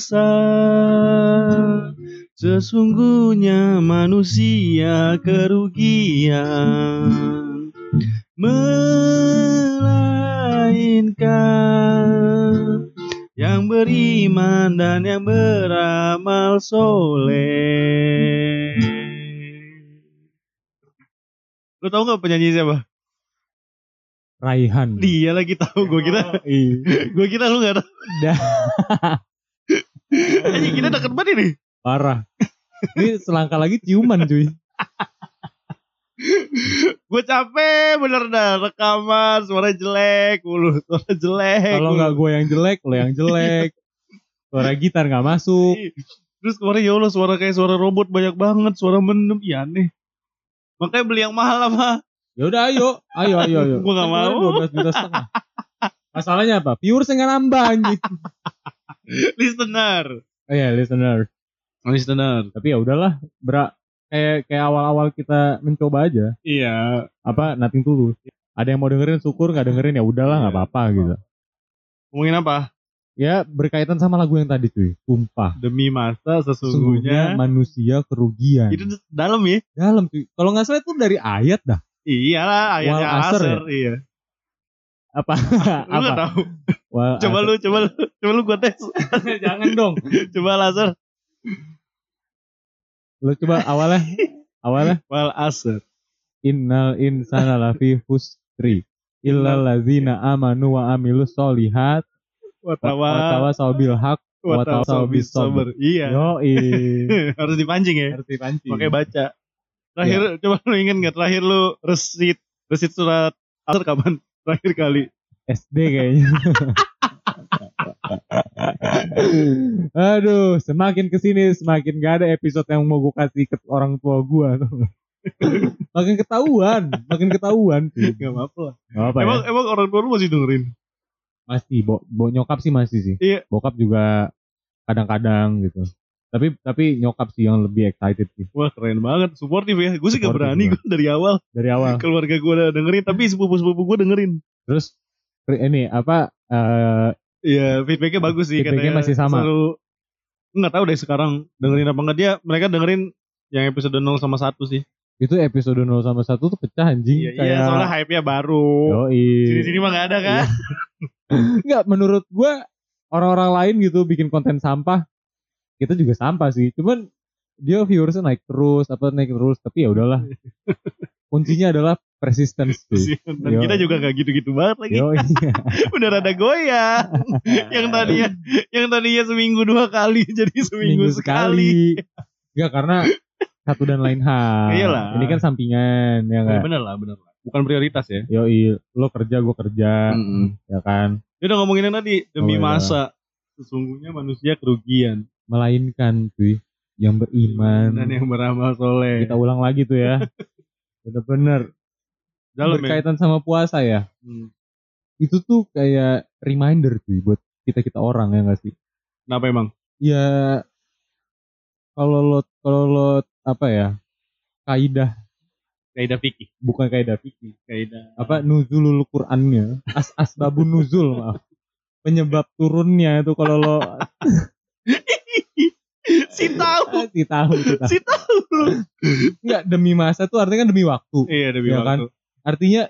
masa Sesungguhnya manusia kerugian Melainkan Yang beriman dan yang beramal soleh Lu tau gak penyanyi siapa? Raihan. Dia lagi tahu, gue kira, Iya. gue kira lu gak tahu. Anjing kita deket banget ini. Parah. Ini selangkah lagi ciuman cuy. Gue capek bener dah rekaman suara jelek mulu, suara jelek. Kalau nggak gue yang jelek, lo yang jelek. Suara gitar nggak masuk. Terus kemarin ya Allah suara kayak suara robot banyak banget, suara mendem, iya aneh. Makanya beli yang mahal apa? Ya udah ayo, ayo ayo ayo. Gua nggak mau. 12 juta setengah. Masalahnya apa? Viewers nggak nambah anjing. Listener. Oh iya, listener. Listener. Tapi ya udahlah, berak kayak kayak awal-awal kita mencoba aja. Iya. Apa nothing tulus. Ada yang mau dengerin syukur, nggak dengerin ya udahlah nggak Iya. apa-apa gitu. Ngomongin apa? Ya berkaitan sama lagu yang tadi cuy. Sumpah. Demi masa Sesungguhnya sesungguhnya. manusia kerugian. Itu dalam ya? Dalam cuy. Kalau nggak salah itu dari ayat dah. Iyalah ayatnya Wal asr Asr, iya. Apa? Lu apa? tahu. Wal Coba lu, coba lu, coba lu gua tes. Jangan dong. Coba Asr. Lu coba awalnya. awalnya. Wal Asr. Innal insana lafi husri. Illal ladzina amanu wa amilus solihat. Watawa. Watawasaw bil haq. Watawa bis sabar. Iya. Yo Harus dipancing ya. Ngerti pancing. Makanya baca. Terakhir coba lu inget nggak terakhir lu resit resit surat Asr kapan? Terakhir kali. SD kayaknya. Aduh, semakin ke sini semakin gak ada episode yang mau gue kasih ke orang tua gue. makin ketahuan, makin ketahuan. Gak apa-apa lah. Gak apa Emang ya? emang orang tua lu masih dengerin? Masih, bo, bo- nyokap sih masih sih. Iya. Bokap juga kadang-kadang gitu. Tapi tapi nyokap sih yang lebih excited sih Wah keren banget, suportif ya. Gue sih gak berani gue dari awal. dari awal. Keluarga gue udah dengerin, tapi sepupu-sepupu gue dengerin. Terus ini apa eh Iya, feedbacknya bagus sih Feedbacknya katanya. masih sama. Seru. Nggak tahu deh sekarang dengerin apa enggak dia. Mereka dengerin yang episode 0 sama 1 sih. itu episode 0 sama 1 tuh pecah anjing Iya, iya, soalnya hype-nya baru. Sini-sini mah gak ada kan? Enggak, menurut gua orang-orang lain gitu bikin konten sampah, kita juga sampah sih. Cuman dia viewersnya naik terus, apa naik terus, tapi ya udahlah. Kuncinya adalah persistence sih. Dan Yo. kita juga gak gitu-gitu banget lagi. Yo, iya. Udah rada goyang. yang tadinya yang tadinya seminggu dua kali jadi seminggu Minggu sekali. Enggak karena satu dan lain hal. Iyalah. Ini kan sampingan ya Ya, enggak? bener lah, bener lah. Bukan prioritas ya. Yo, lo kerja, gua kerja, ya kan? Dia udah ngomongin yang tadi demi Oh, iya. masa. Sesungguhnya manusia kerugian Melainkan cuy yang beriman. dan yang beramal soleh. Kita ulang lagi tuh ya. Bener-bener ya. berkaitan sama puasa ya. Hmm. itu tuh kayak reminder cuy buat kita kita orang ya nggak sih Kenapa emang? ya kalau lo kalau lo apa ya kaidah Kaidah fikih. bukan kaidah fikih Kaidah apa nuzulul Qur'annya as asbabun nuzul maaf penyebab turunnya itu kalau lo si tahu. si tahu si tahu Si tahu lu. nggak demi masa tuh artinya kan demi waktu Iya, demi Ya kan? waktu. artinya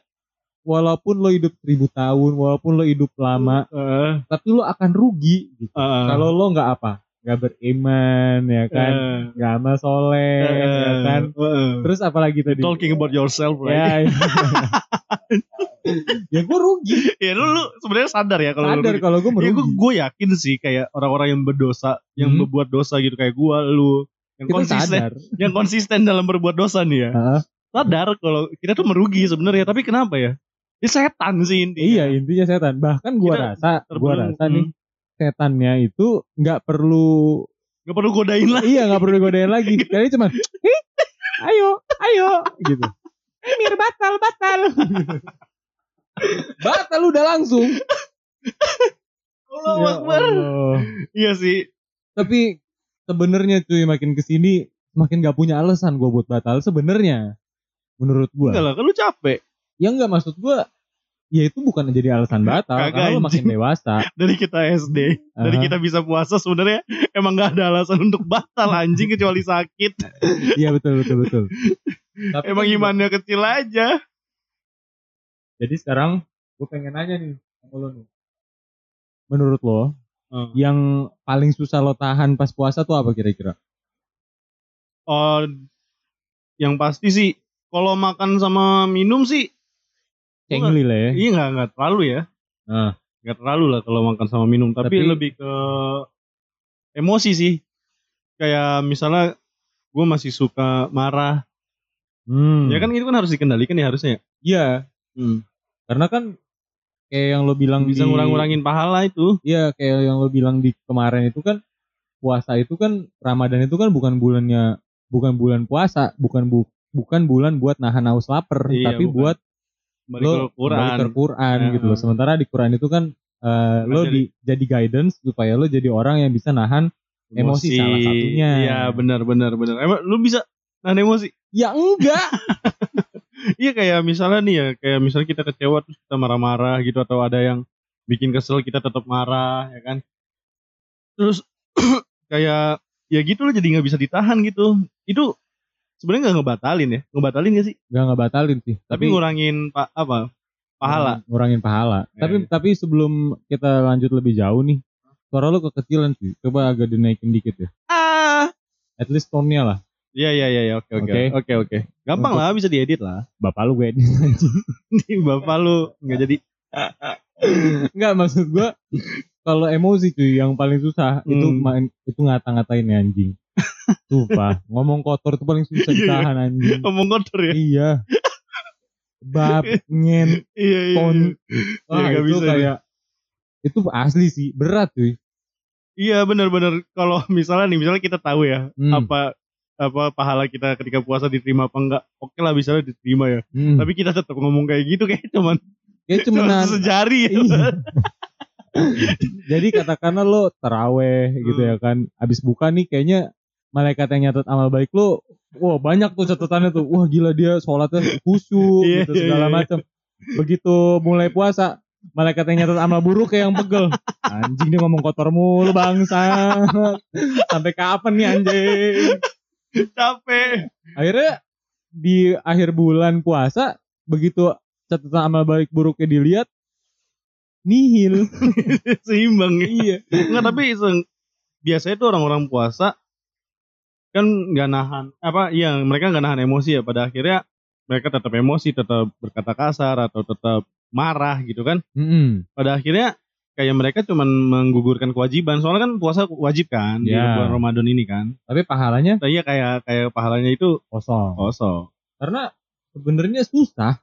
walaupun lo hidup seribu tahun walaupun lo hidup lama Heeh. tapi lo akan rugi gitu heeh. kalau lo nggak apa nggak beriman ya kan nggak amal soleh eh, ya kan heeh. terus apalagi tadi talking about yourself right? ya ya, ya gue rugi Ya lu, lu sebenarnya sadar ya kalau sadar kalau gue Ya merugi gue gue yakin sih kayak orang-orang yang berdosa, yang Hmm. berbuat dosa gitu kayak gue, lu yang kita konsisten, sadar yang konsisten dalam berbuat dosa nih ya. Heeh. Sadar kalau kita tuh merugi sebenarnya, tapi kenapa ya? Ya setan sih intinya. iya intinya setan bahkan gue rasa gue rasa nih setannya itu nggak perlu Gak perlu godain lah. iya nggak perlu godain lagi kali cuma "Ih, ayo ayo gitu Mir batal batal batal udah langsung Allahu Ya Akbar. Allah. Iya sih. tapi sebenarnya cuy makin ke sini makin gak punya alasan gue buat batal sebenarnya menurut gue Enggak lah, kan lu capek. ya nggak maksud gue ya itu bukan jadi alasan batal Kagak, karena lo makin dewasa. Dari kita SD, dari Aha. kita bisa puasa sebenarnya emang nggak ada alasan untuk batal anjing kecuali sakit. Iya betul betul betul. Tapi Emang imannya kecil aja. Jadi sekarang gue pengen nanya nih sama lo nih. Menurut lo Hmm. yang paling susah lo tahan pas puasa tuh apa kira-kira? Oh, yang pasti sih kalau makan sama minum sih Cengli lah ya. iya nggak nggak terlalu ya. Nah, Nggak terlalu lah kalau makan sama minum, tapi, Tapi- lebih ke emosi sih. Kayak misalnya gue masih suka marah, hmm. ya kan itu kan harus dikendalikan ya harusnya. ya? Iya, Hmm. Karena kan kayak yang lo bilang Bisa di ngurang-ngurangin pahala itu. Iya, kayak yang lo bilang di kemarin itu kan puasa itu kan Ramadan itu kan bukan bulannya bukan bulan puasa, bukan bu, bukan bulan buat nahan haus lapar, Iya, tapi bukan. buat Balik lo Quran. balik Quran Ya. gitu loh. Sementara di Quran itu kan eh, lo Jadi- di, jadi guidance supaya lo jadi orang yang bisa nahan Emosi salah satunya. Iya benar benar benar. Emang lu bisa nahan emosi? ya enggak. Iya kayak misalnya nih ya, kayak misalnya kita kecewa terus kita marah-marah gitu atau ada yang bikin kesel kita tetap marah ya kan. Terus kayak ya gitu loh jadi nggak bisa ditahan gitu. Itu sebenarnya nggak ngebatalin ya, ngebatalin gak sih? Enggak enggak batalin sih. Tapi, ngurangin pak apa pahala. Ngurangin pahala. Ya, tapi ya. tapi sebelum kita lanjut lebih jauh nih, suara lo kekecilan sih. Coba agak dinaikin dikit ya. Ah, At least tone-nya lah. Iya iya iya iya, oke oke Oke. oke. Gampang Untuk- lah bisa diedit lah. Bapak lu gue edit anjing. Bapak lu nggak jadi. Enggak maksud gua kalau emosi cuy yang paling susah itu Hmm. main itu ngata-ngatain anjing. Sumpah, ngomong kotor itu paling susah Iya, iya. ditahan anjing. Ngomong kotor ya. iya. Bab, ngen, Iya iya. ton. iya. Wah, nggak itu bisa kayak itu asli sih, berat cuy. Iya benar-benar kalau misalnya nih misalnya kita tahu ya Hmm. apa apa pahala kita ketika puasa diterima apa enggak oke lah misalnya diterima ya Hmm. tapi kita tetap ngomong kayak gitu kayak cuman Kayak cuman cuman sejari ya Iya. Jadi katakanlah lo teraweh gitu Hmm. ya kan. Abis buka nih kayaknya malaikat yang nyatet amal baik lo, wah banyak tuh catatannya tuh. Wah gila dia sholatnya khusyuk Iya, gitu iya, segala iya. macam. Begitu mulai puasa, malaikat yang nyatet amal buruk kayak yang pegel. Anjing dia ngomong kotor mulu bangsa. Sampai kapan nih anjing? capek Akhirnya di akhir bulan puasa begitu catatan amal baik buruknya dilihat nihil. seimbang ya iya. Enggak tapi se- biasanya tuh orang-orang puasa kan nggak nahan apa iya mereka nggak nahan emosi ya pada akhirnya mereka tetap emosi tetap berkata kasar atau tetap marah gitu kan Mm-mm. pada akhirnya kayak mereka cuman menggugurkan kewajiban soalnya kan puasa wajib kan di Ya. bulan Ramadan ini kan Tapi pahalanya nah, iya kayak kayak pahalanya itu kosong. kosong Karena sebenarnya susah.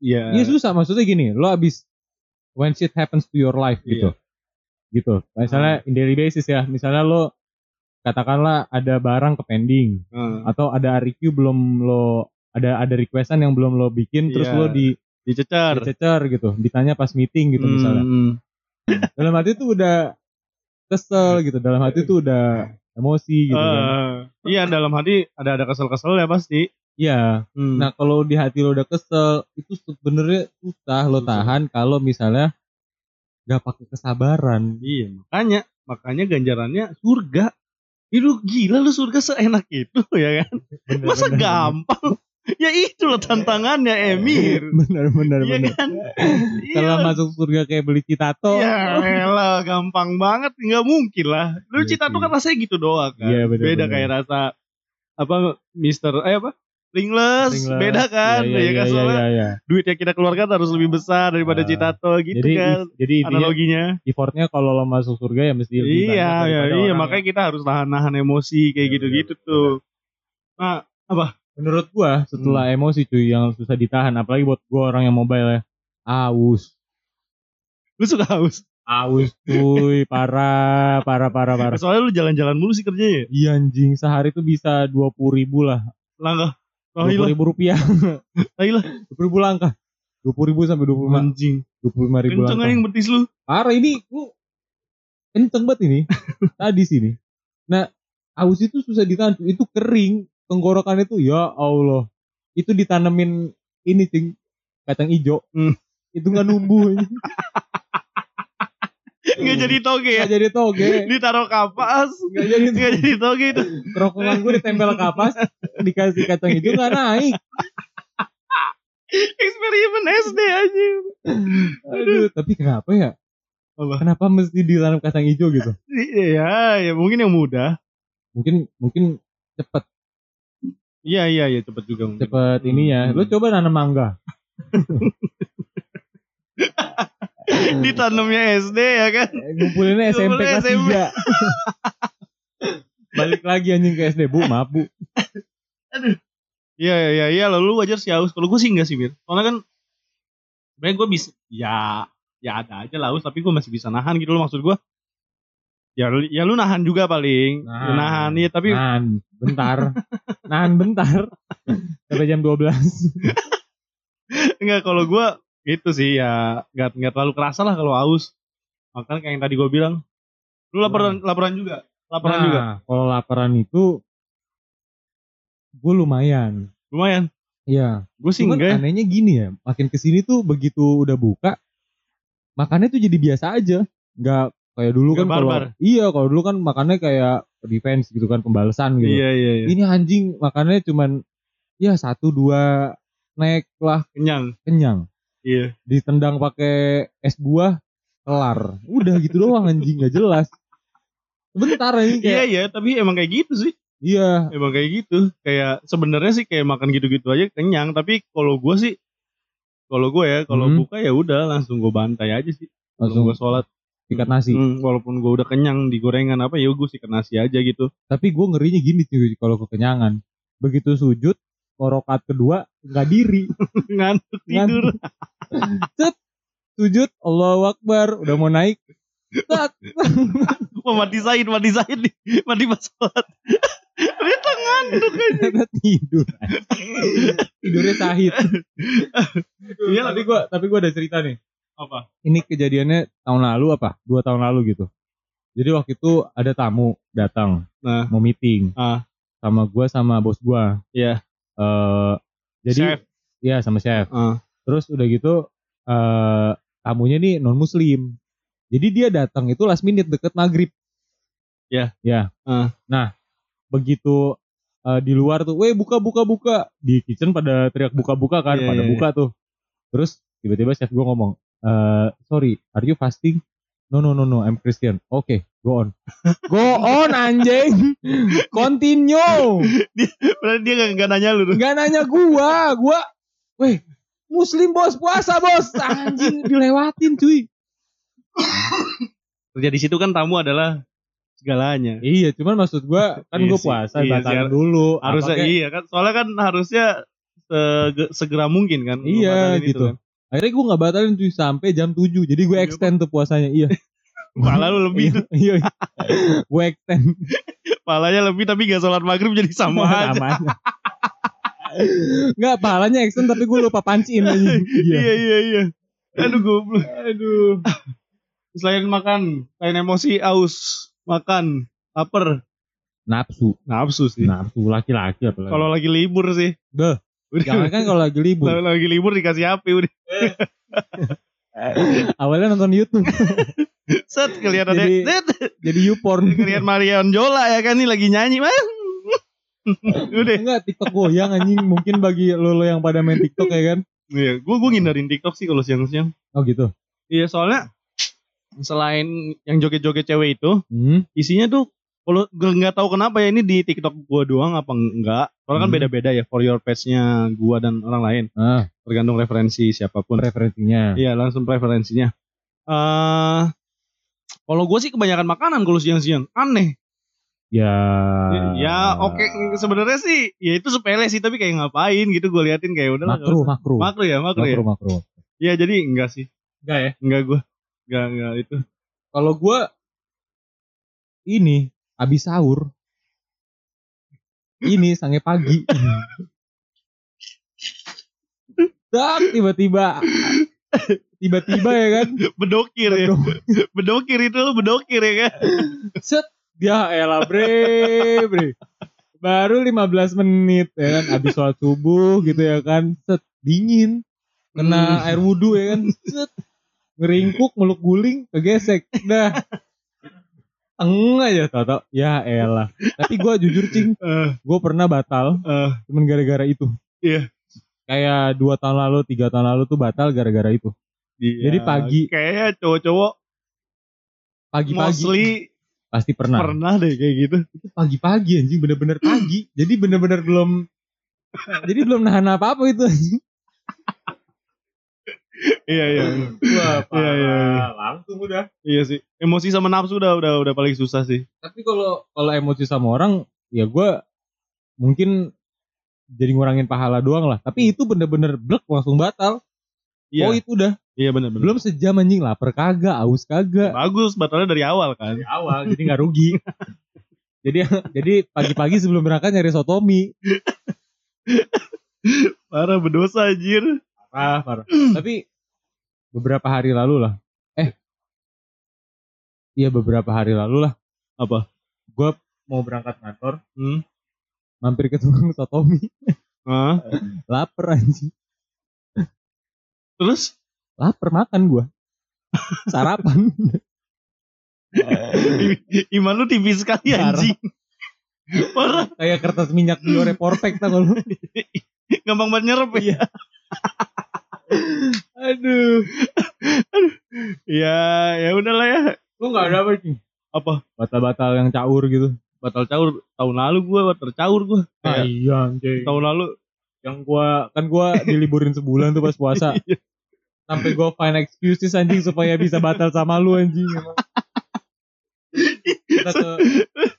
Iya Iya susah maksudnya gini, lo abis when shit happens to your life gitu. Gitu. Misalnya in daily basis ya, misalnya lo katakanlah ada barang ke pending Heeh. atau ada RQ belum lo ada ada requestan yang belum lo bikin terus Iya. lo di dicecar dicecer gitu, ditanya pas meeting gitu misalnya. Hmm. Dalam hati tuh udah kesel gitu, dalam hati tuh udah emosi gitu kan. Eh, iya dalam hati ada ada kesel-kesel ya pasti Iya. Hmm. Nah kalau di hati lo udah kesel itu sebenarnya susah lo tahan kalau misalnya gak pakai kesabaran. Iya, makanya makanya ganjarannya surga. Itu gila lu surga seenak itu ya kan? Masa gampang? ya itulah tantangannya Emir. Bener bener Iya bener. kan? Kalau Iya. masuk surga kayak beli citato. Ya elah, gampang banget, nggak mungkin lah. Lu Iya cita tuh sih. kan rasanya gitu doang kan. Iya, bener, beda bener. kayak rasa apa Mister eh apa? Ringless, Ringless. beda kan? Iya, ya iya, kan iya, soalnya iya, iya. duit yang kita keluarkan harus lebih besar daripada Ah. citato gitu Jadi kan. jadi Analoginya. effortnya kalau lo masuk surga ya mesti lebih Iya, iya, iya, orang makanya kita harus nahan-nahan emosi kayak Iya, gitu-gitu benar, tuh. Nah, yang- menurut gua setelah Hmm. emosi cuy yang susah ditahan apalagi buat gua orang yang mobile ya. Aus. lu suka haus. Aus cuy, parah, parah, parah, parah. Soalnya lu jalan-jalan mulu sih kerjanya ya. Iya anjing, sehari tuh bisa 20 ribu lah. Langkah. Dua Oh, puluh ribu rupiah. Ayolah. Dua puluh ribu langkah. Dua puluh ribu sampai dua puluh lima, Anjing. dua puluh lima ribu Kenceng langkah. yang betis lu. Parah ini, lu kenceng banget ini. Tadi sini. Nah, aus itu susah ditahan. Itu kering. Tenggorokan itu, ya Allah. Itu ditanemin ini, cing. kacang hijau Hmm. itu nggak numbuh Nggak jadi toge ya. nggak jadi toge Ditaruh kapas. nggak jadi Nggak jadi toge itu. kerongkongan gue ditempel kapas dikasih kacang hijau nggak naik Eksperimen SD aja. aduh tapi kenapa ya Apa? kenapa mesti ditanam kacang hijau gitu Iya, ya mungkin yang mudah. mungkin mungkin cepet Iya, iya, iya cepet juga. mungkin. cepet ini ya lu Hmm. coba nanam mangga Ditanamnya SD ya kan. Eh, ngumpulinnya SMP kelas SMP. 3 balik lagi anjing ke SD bu maaf bu Iya, iya, iya, iya, lalu wajar sih haus. Kalau gue sih enggak sih, Bir. Soalnya kan sebenarnya gue bisa ya ya ada aja lah haus, tapi gue masih bisa nahan gitu loh maksud gue. Ya, lu- ya lu nahan juga paling. Nahan. Lu nahan, iya tapi nahan bentar nahan bentar sampai jam 12 enggak kalau gue gitu sih ya enggak enggak terlalu kerasa lah kalau haus. Makanya kayak yang tadi gue bilang, lu laparan laparan juga, laparan nah, juga, kalau laparan itu gue lumayan lumayan. Iya Gue sih Cuman enggak. ya. anehnya gini ya, makin ke sini tuh begitu udah buka, makannya tuh jadi biasa aja, nggak kayak dulu Nggak kan kalau iya kalau dulu kan makannya kayak defense gitu kan pembalasan gitu. Iya, iya, iya. Ini anjing makannya cuman ya satu dua snack lah Kenyang. kenyang, Iya. ditendang pakai es buah kelar, udah gitu doang anjing nggak jelas. Sebentar Iya, ini kayak iya, tapi emang kayak gitu sih. iya Emang kayak gitu. Kayak sebenarnya sih kayak makan gitu-gitu aja kenyang, tapi kalau gue sih kalau gue ya, kalau Hmm. buka ya udah langsung gue bantai aja sih. Langsung langsung gue sholat. Ikat nasi. Hmm, walaupun gue udah kenyang di gorengan apa ya gue sikat nasi aja gitu. Tapi gue ngerinya gini cuy kalau kekenyangan. Begitu sujud, korokat kedua nggak diri. Ngantuk tidur. Cet, sujud, Allahu Akbar, udah mau naik. Tak, Mau mati Said, mati Said nih. Mati pas sholat. Ternyata ngantuk aja. tidur. Tidurnya sahid. Iya, tapi gue tapi gue ada cerita nih. Apa? Ini kejadiannya tahun lalu apa? Dua tahun lalu gitu. Jadi waktu itu ada tamu datang Nah, mau meeting Ah. sama gue sama bos gue. Iya. Eh, jadi Chef. ya sama chef. Ah. Terus udah gitu eh tamunya nih non muslim. Jadi dia datang itu last minute deket maghrib. Ya. Ya. Ah. Nah begitu eh, di luar tuh, weh buka buka buka di kitchen pada teriak buka buka kan, Iya, pada iya, buka tuh. Terus tiba-tiba chef gue ngomong, eh sorry, are you fasting? No no no no, I'm Christian. Oke, go on. go on anjing. Continue. Berarti dia gak, gak nanya lu. Gak nanya gua, gua, weh, muslim bos puasa bos, anjing dilewatin cuy. Kerja di situ kan tamu adalah segalanya. Iya, cuman maksud gua kan Iya gua sih, puasa, iya batalin dulu. harusnya iya kan soalnya kan harusnya sege- segera mungkin kan Iya gitu. kan. Akhirnya gua nggak batalin cuy sampai jam 7 Jadi gue Iya, extend tuh puasanya. Iya. Pala lu lebih tuh. Iya. gue extend palanya lebih tapi gak sholat maghrib jadi sama aja Sama aja. Enggak, pahalanya extend tapi gue lupa pancin aja. iya iya iya aduh goblok Aduh. selain makan selain emosi aus makan lapar Nafsu, nafsu sih nafsu laki-laki apalagi. kalau lagi libur sih Beuh. Udah Jangan kan kalau lagi libur. kalau lagi libur dikasih HP udah Awalnya nonton YouTube, set kelihatan Jadi- set jadi YouPorn. kelihatan Marion Jola ya kan nih lagi nyanyi mah udah Enggak, TikTok goyang anjing. Mungkin bagi lo, lo yang pada main TikTok ya kan. iya gue gue ngindarin TikTok sih kalau siang-siang Oh gitu. iya soalnya selain yang joget-joget cewek itu Hmm. isinya tuh kalau gue nggak tahu kenapa ya ini di TikTok gua doang apa enggak soalnya kan Hmm. beda-beda ya for your page-nya gua dan orang lain. Ah, tergantung referensi siapa pun. Referensinya. iya langsung preferensinya. Eh kalau gue sih kebanyakan makanan kalau siang-siang. Aneh. Ya. ya oke. Sebenarnya sih ya itu sepele sih tapi kayak ngapain gitu gue liatin kayak udah Makro, makro. makro ya makro, ya? Makro, makro. ya jadi enggak sih. Enggak ya? enggak gue enggak enggak itu. Kalau gua ini habis sahur. Ini sange pagi. Tak tiba-tiba. Tiba-tiba ya kan? Bedokir ya. Bedokir. Itu lu bedokir ya kan? Set. Dia elah bre bre. Baru 15 menit ya kan? Habis sholat subuh gitu ya kan? Set. Dingin. Kena air wudhu ya kan? Set. ngeringkuk meluk guling kegesek. Dah eng aja tau ya elah. Tapi gue jujur cing Eh, gue pernah batal eh, cuman gara-gara itu. Iya. kayak dua tahun lalu tiga tahun lalu tuh batal gara-gara itu. Iya. Jadi pagi. Kayaknya cowok-cowok pagi-pagi. mostly pasti pernah. pernah deh kayak gitu. itu pagi-pagi anjing bener-bener pagi. Jadi bener-bener belum jadi belum nahan apa-apa itu anjing Iya iya. wah Iya, iya, iya. langsung udah Iya sih. Emosi sama nafsu udah udah udah paling susah sih. tapi kalau kalau emosi sama orang ya gue mungkin jadi ngurangin pahala doang lah tapi itu bener-bener blek langsung batal Iya. oh itu udah Iya benar benar. belum sejam anjing lapar kagak aus kagak Bagus batalnya dari awal kan. dari awal jadi nggak rugi jadi jadi pagi-pagi sebelum berangkat nyari sotomi Parah berdosa anjir. parah. Parah tapi beberapa hari lalu lah. Eh. Iya beberapa hari lalu lah. Apa? gue mau berangkat kantor. Hmm. mampir ke tukang sotomi Hah? lapar anjing. Terus? Lapar makan gue sarapan. Iman lu tipis sekali anjing. Parah. kayak kertas minyak Biore Porpek tau lu. Gampang banget nyerep ya. Aduh Ya ya udahlah ya. lu nggak ada apa sih Apa? batal-batal yang caur gitu Batal caur tahun lalu gue batal caur gue. ah, iya anjing tahun lalu yang gua kan gua diliburin sebulan tuh pas puasa sampai gua find excuses anjing supaya bisa batal sama lu anjing emang. kita ke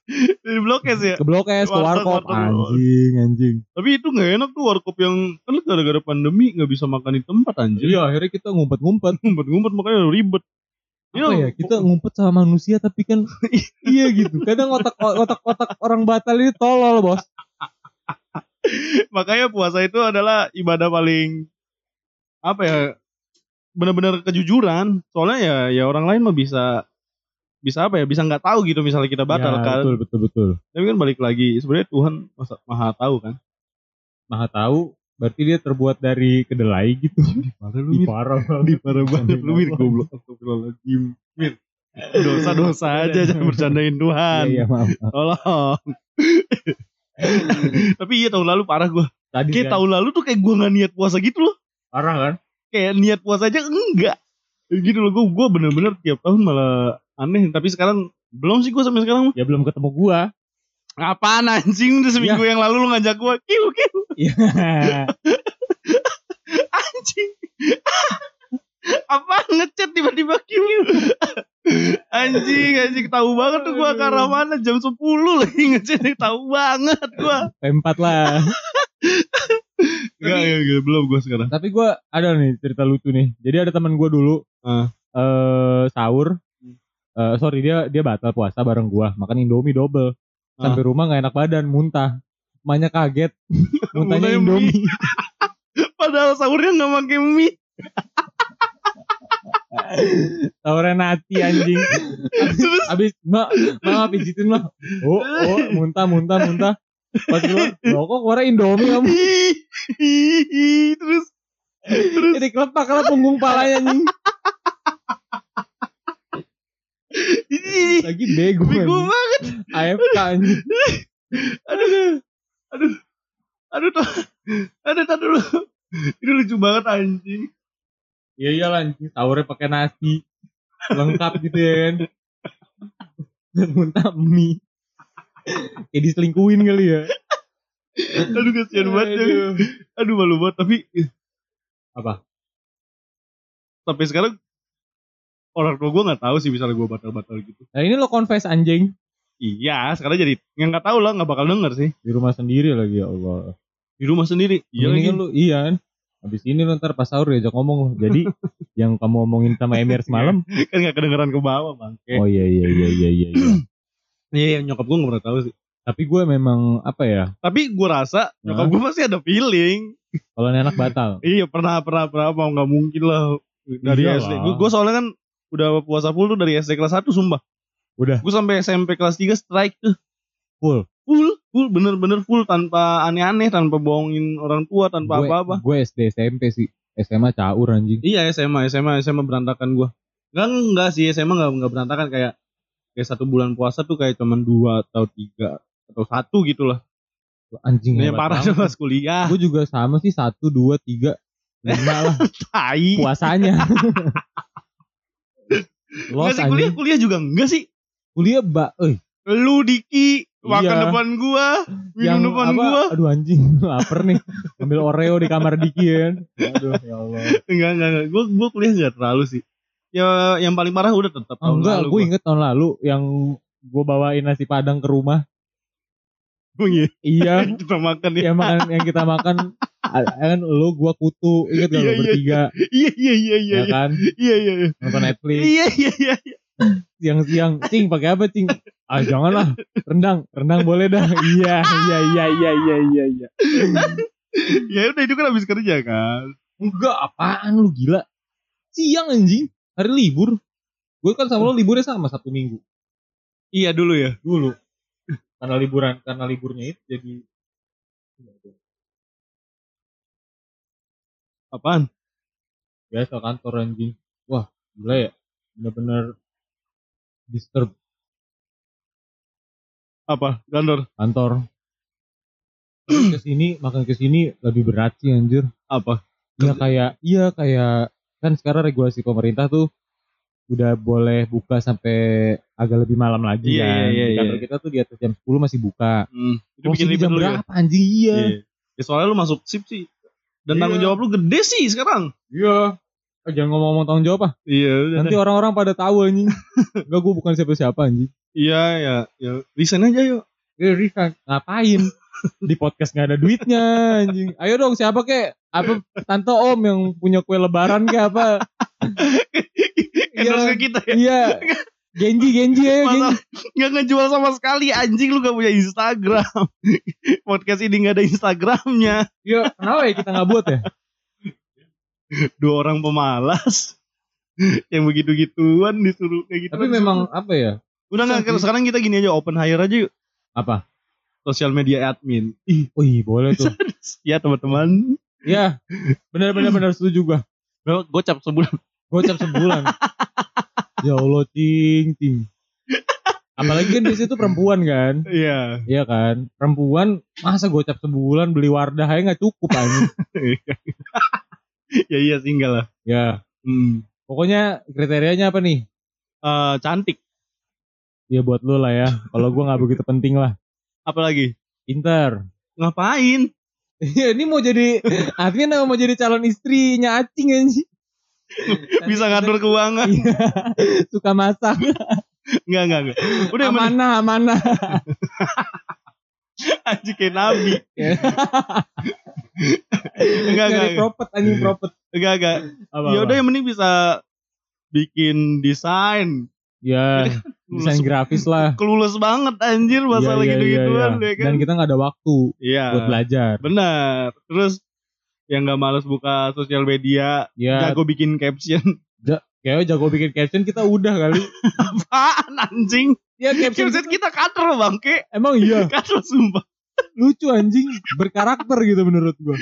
dari blok S ya. ke blok S ke warkop. anjing anjing. Tapi itu nggak enak tuh warkop yang kan gara-gara pandemi nggak bisa makan di tempat anjir. iya akhirnya kita ngumpet-ngumpet. Ngumpet-ngumpet makanya ribet. apa ya kita ngumpet sama manusia tapi kan iya gitu. Kadang otak otak otak orang batal ini tolol bos. Makanya puasa itu adalah ibadah paling apa ya benar-benar kejujuran. Soalnya ya ya orang lain mah bisa bisa apa ya bisa nggak tahu gitu misalnya kita batal Ya, kan. betul betul betul. Tapi kan balik lagi sebenarnya Tuhan masa- maha tahu kan. Maha tahu berarti dia terbuat dari kedelai gitu. Parah Ih, parah di parah banget lu mir goblok. Astagfirullahaladzim. Mir dosa-dosa aja jangan bercandain Tuhan. Iya, iya maaf, maaf. tolong. Tapi iya tahun lalu parah gue tadi kayak kan, tahun lalu tuh kayak gue nggak niat puasa gitu loh. Parah kan? Kayak niat puasa aja enggak. Gitu loh gue gue bener-bener tiap tahun malah aneh tapi sekarang belum sih gue sampai sekarang ya belum ketemu gua. Apaan anjing? Udah seminggu yang lalu lu ngajak gue kiu kiu. Iya. anjing. Apa ngechat tiba-tiba kiu anjing anjing. Tahu banget tuh gue ke arah mana. Jam 10 lagi ngechat. Tahu banget gue P4 lah. enggak enggak, enggak, belum gue sekarang. Tapi gue ada nih cerita lucu nih. Jadi ada teman gue dulu Ah. eh sahur. Eh, sorry dia dia batal puasa bareng gua. Makan indomie double. Sampai rumah nggak enak badan muntah. Emaknya kaget. Muntahnya indomie. padahal sahurnya nggak pakai mie. Sahurnya nasi anjing. Abis mak mak pijitin mah oh oh muntah muntah muntah. Pas keluar lo kok keluar indomie kamu terus terus? Jadi kelepak lah punggung palanya anjing lagi bego bego banget. AFK anjing. Aduh aduh aduh tuh aduh aduh dulu. Ini lucu banget anjing. Iya iya anjing. Sahurnya pakai nasi. Lengkap gitu ya kan. Dan muntah mie. Kayak diselingkuhin kali ya. Aduh kasihan banget ya. Aduh. aduh malu banget tapi Apa? sampai sekarang orang tua gue nggak tahu sih misalnya gue batal-batal gitu Nah ini lo confess anjing iya sekarang jadi yang nggak tahu lah nggak bakal denger sih di rumah sendiri lagi ya Allah. di rumah sendiri iya ini lagi kan lu iya kan. Habis ini lu ntar pas sahur diajak ngomong. Jadi yang kamu omongin sama Emir semalam. kan nggak kedengeran ke bawah bang Oh iya iya iya iya iya. iya. iya nyokap gue nggak pernah tahu sih Tapi gue memang apa ya? tapi gue rasa nyokap Hah? gue masih ada feeling Kalau anak batal. Iya pernah pernah pernah mau nggak mungkin lah dari Iyalah. SD. Gue soalnya kan udah puasa full tuh dari SD kelas 1 sumpah. Udah. Gue sampai SMP kelas 3 strike tuh. Full. Full, full bener-bener full tanpa aneh-aneh, tanpa bohongin orang tua, tanpa Gue- apa-apa. Gue SD SMP sih. SMA caur anjing. Iya SMA, SMA, SMA berantakan gua. Enggak enggak sih SMA enggak enggak berantakan kayak kayak satu bulan puasa tuh kayak cuman dua atau tiga atau satu gitu lah. Anjing hebat parah pas kuliah. Gue juga sama sih satu dua tiga lima lah Tai. puasanya. Los sih kuliah kuliah juga enggak sih. Kuliah ba, eh Lu Diki makan Iya. depan gua, minum depan apa, gua. Aduh anjing, lapar nih. Ambil Oreo di kamar Diki kan. Aduh ya Allah. Enggak enggak enggak. Gua gua kuliah enggak terlalu sih. Ya yang paling parah udah tetap Oh, tahun enggak, lalu. gue inget tahun lalu yang gue bawain nasi padang ke rumah. Gua iya. Iya, Kita makan ya. yang makan yang kita makan a- kan lu gua kutu inget gak Iya, lu iya, bertiga? Iya. Iya iya iya. ya kan? Iya iya iya. nonton Netflix. Iya iya iya. siang-siang. Cing pakai apa cing ah janganlah. Rendang. Rendang boleh dah. Iya iya iya iya iya iya iya. Ya udah itu kan habis kerja kan. enggak apaan lu gila? Siang anjing. Hari libur. Gue kan sama lo liburnya sama satu minggu. Iya dulu ya. dulu karena liburan karena liburnya itu jadi Apaan? biasa kantor anjing wah gila ya bener-bener disturb Apa? Gandor. kantor Makan ke sini makan ke sini lebih berat sih anjir Apa? Iya kayak iya kayak kan sekarang regulasi pemerintah tuh udah boleh buka sampai agak lebih malam lagi Iya, kan. iya, Di iya, kantor kita tuh di atas jam 10 masih buka. Hmm. Itu bikin ribet jam ya. berapa anjing iya. Iya. Ya, soalnya lu masuk sip sih. Dan Iya. tanggung jawab lu gede sih sekarang. Iya. Eh, jangan ngomong-ngomong tanggung jawab ah. Iya. udah Nanti orang-orang pada tahu anjing. Enggak gue bukan siapa-siapa anjing. Iya ya. Ya resign aja yuk. Eh Rifan, ngapain? Di podcast nggak ada duitnya anjing. Ayo dong siapa kek? Apa tante om yang punya kue lebaran kek apa? Endorse ke kita ya. Iya. Genji, Genji ya, Genji. Nggak ngejual sama sekali anjing lu gak punya Instagram. Podcast ini gak ada Instagramnya. Iya, kenapa ya kita nggak buat ya? Dua orang pemalas. Yang begitu-gituan disuruh kayak gitu. Tapi memang apa ya? Udah sih. sekarang kita gini aja open hire aja yuk. Apa? Sosial media admin. Ih, Wih, boleh tuh. ya teman-teman. Iya, benar-benar benar setuju gua. Berapa gocap sebulan? Gocap sebulan. Ya Allah, cing, cing. Apalagi kan di situ perempuan kan, Iya. iya kan. Perempuan masa gocap sebulan beli Wardah aja nggak cukup anjing. ya iya tinggal lah. ya, Hmm. pokoknya kriterianya apa nih? Eh, cantik. Ya buat lu lah ya. Kalau gua nggak begitu penting lah. Apalagi? Pinter. Ngapain? Iya, ini mau jadi admin apa mau jadi calon istrinya acing anjing. Bisa ngatur keuangan? Iya. Suka masak. Enggak, enggak, enggak. Udah yang penting amanah, anjing kayak nabi. Enggak, enggak, enggak. propet anjing propet. Enggak, enggak. Apa, Ya udah yang penting bisa bikin desain. Ya, desain grafis lah. Kelulus banget anjir masalah Iya, iya, gitu-gituan iya, ya kan. Dan kita nggak ada waktu Iya. buat belajar. Benar. Terus yang nggak males buka sosial media, Ya, jago bikin caption. kayak jago bikin caption kita udah kali. Apaan anjing? Ya caption, Caption kita kater bangke. emang iya Kater sumpah. lucu anjing, berkarakter gitu menurut gua.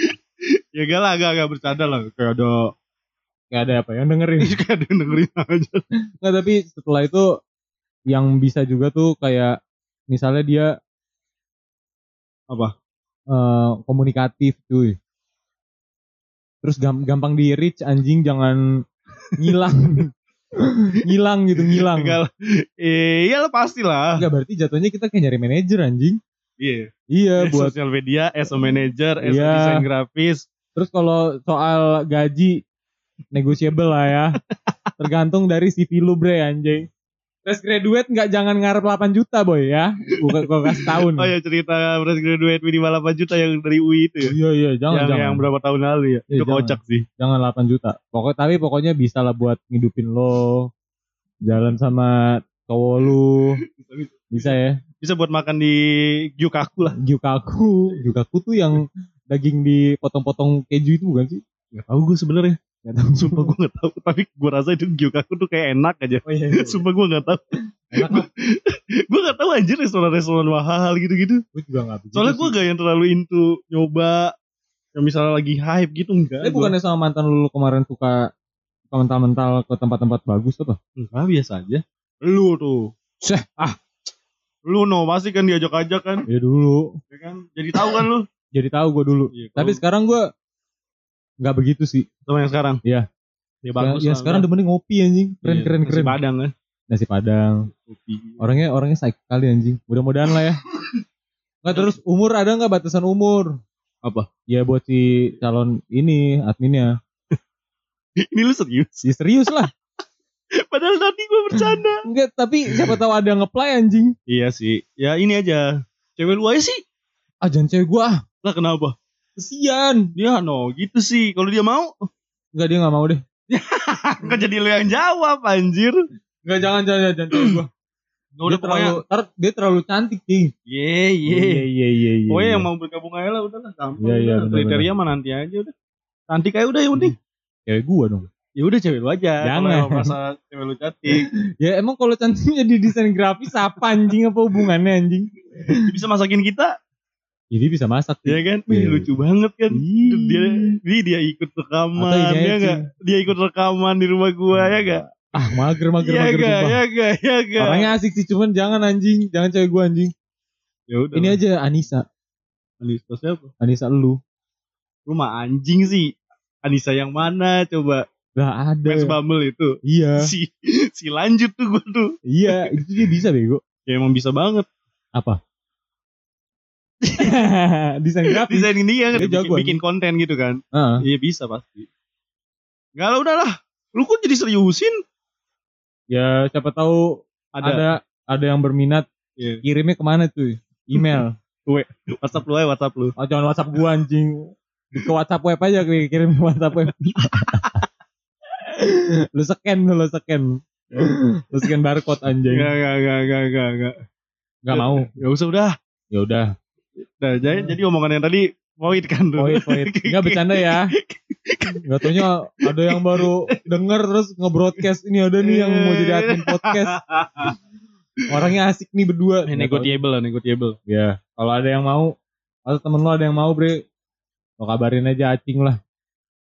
Ya gak lah, gak, gak bercanda lah. Kayak ada, Gak ada apa yang dengerin. kayak ada yang dengerin aja. Nggak, tapi setelah itu yang bisa juga tuh kayak misalnya dia Apa? eh, komunikatif cuy. Terus gam- gampang di reach anjing jangan ngilang. ngilang gitu, ngilang. Enggak lah. Eh, iyalah pasti lah. Enggak berarti jatuhnya kita kayak nyari manajer anjing. Iya. Iya buat sosial media, as a manager, as a Iya. desain grafis. terus kalau soal gaji negotiable lah ya. Tergantung dari CV lu bre anjing. Fresh graduate nggak jangan ngarep 8 juta boy ya. Gua, gua kasih tahu nih. Oh ya cerita fresh graduate minimal 8 juta yang dari UI itu ya. Iya iya jangan yang, jangan. yang berapa tahun lalu ya. Iya, itu jangan. kocak sih. Jangan 8 juta. Pokok tapi pokoknya bisa lah buat ngidupin lo. Jalan sama cowok lu. Bisa ya. Bisa buat makan di Gyukaku lah. Gyukaku. Gyukaku tuh yang daging dipotong-potong keju itu bukan sih? Gak tahu gue sebenarnya. Gak tahu. Sumpah gue gak tahu. Tapi gue rasa itu Gyukaku tuh kayak enak aja. Oh iya, iya. Sumpah gue gak tahu. Enak lah. gue gak tahu anjir restoran-restoran mahal gitu-gitu. Gue juga gak begitu Soalnya gue gak yang terlalu into nyoba yang misalnya lagi hype gitu enggak. Eh gua. bukannya sama mantan lu kemarin suka suka mental-mental ke tempat-tempat bagus apa? enggak biasa aja. Lu tuh. Syah. ah. Lu no pasti kan diajak-ajak kan, Ya dulu. ya kan? Jadi tahu kan lu. Jadi tahu gue dulu. Iya, Tapi sekarang gue nggak begitu sih. sama yang sekarang. Iya. Ya Bagus ya lah, sekarang udah. ngopi anjing. Keren Iya, keren nasi keren. Padang kan. Nasi padang. Kopi. Orangnya orangnya psycho kali anjing. Mudah-mudahan lah ya. Nggak terus umur ada nggak batasan umur? Apa? Ya buat si calon ini adminnya. Ini lu serius? Si serius lah. Padahal tadi gue bercanda. Enggak, tapi siapa tahu ada yang ngeplay anjing. iya sih. Ya ini aja. Cewek lu aja sih. Ah jangan cewek gua ah. Lah kenapa? Kesian. Dia no gitu sih. Kalau dia mau, Enggak dia nggak mau deh. kan jadi lu yang jawab anjir. Enggak jangan jangan jangan cewek gua. Nggak udah dia terlalu pokoknya. dia terlalu cantik nih. Ye ye. iya iya. Pokoknya iya. yang mau bergabung aja lah udah lah gampang. Iya, iya, udah. benar, Kriteria mah nanti aja udah. Cantik aja udah yang penting. cewek gua dong. Ya udah cewek lu aja. Jangan. merasa cewek lu cantik. Ya emang kalau cantik jadi desain grafis apa anjing apa hubungannya anjing? bisa masakin kita. Jadi bisa masak Ya kan? Wih, Iya. lucu banget kan. Ih. Dia, dia dia ikut Atau rekaman, ini ya enggak? Dia ikut rekaman di rumah gua ya enggak? Ah mager mager Ya mager sumpah. ya enggak, ya enggak. Orangnya asik sih cuman jangan anjing, jangan cewek gua anjing. Ya udah. Ini aja Anissa, Anissa siapa? Anissa lu. Lu mah anjing sih. Anissa yang mana coba? Lah ada. Max Bumble itu. Iya, Si si lanjut tuh gua tuh. iya itu dia bisa bego. Ya emang bisa banget. Apa? desain grafis. Desain ini ya Dia bikin, bikin konten gitu kan. Heeh. Iya bisa pasti. Enggak lah udahlah. Lu kok jadi seriusin? Ya siapa tahu Ada, ada ada yang berminat Iya. kirimnya ke mana tuh? Email. WhatsApp lu aja WhatsApp lu. Oh, jangan WhatsApp gua anjing. Ke WhatsApp web aja kirim kirim ke WhatsApp web. lu scan lu scan. Lu scan barcode anjing. Enggak enggak enggak enggak enggak enggak. Gak mau. Ya usah udah. Ya udah. Nah, jadi, jadi omongan yang tadi void kan tuh. Poin poin. Enggak bercanda ya. Gak taunya ada yang baru denger terus nge-broadcast ini ada nih yang mau jadi admin podcast. Orangnya asik nih berdua. Eh, negotiable lah, negotiable. Ya, kalau ada yang mau, atau temen lo ada yang mau, Bre, lo kabarin aja acing lah.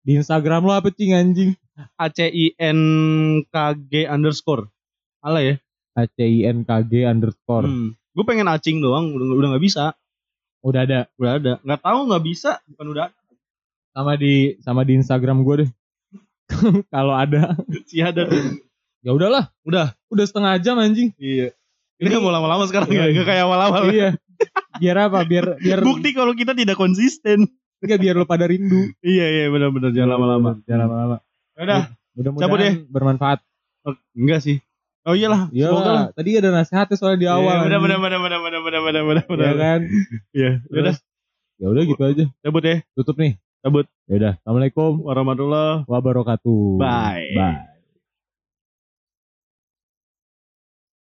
Di Instagram lo apa cing anjing? A C I N K G underscore. Ala ya. A C I N K G underscore. Hmm. Gue pengen acing doang, udah udah nggak bisa. Udah ada. Udah ada. Nggak tahu nggak bisa, bukan udah ada. Sama di sama di Instagram gue deh. kalau ada, Si ada ya udahlah. Udah. Udah setengah jam anjing. Iya. Ini nggak mau lama-lama sekarang Iya, ya, iya. nggak kayak awal-awal. iya. Biar apa? Biar biar Bukti kalau kita tidak konsisten. enggak biar lo pada rindu. Iya iya benar-benar jangan lama-lama. Jangan lama-lama. Udah. Cabut Mudah-mudahan deh. bermanfaat. Enggak sih. Oh iyalah. Iya Semoga lah. Tadi ada nasihatnya soalnya di awal. Iya. Benar benar benar benar benar benar benar benar Ya benar. kan? Iya. Udah. Ya udah gitu aja. Cabut ya. Tutup nih. Cabut. Ya udah. Assalamualaikum Warahmatullah. wabarakatuh. Bye. Bye.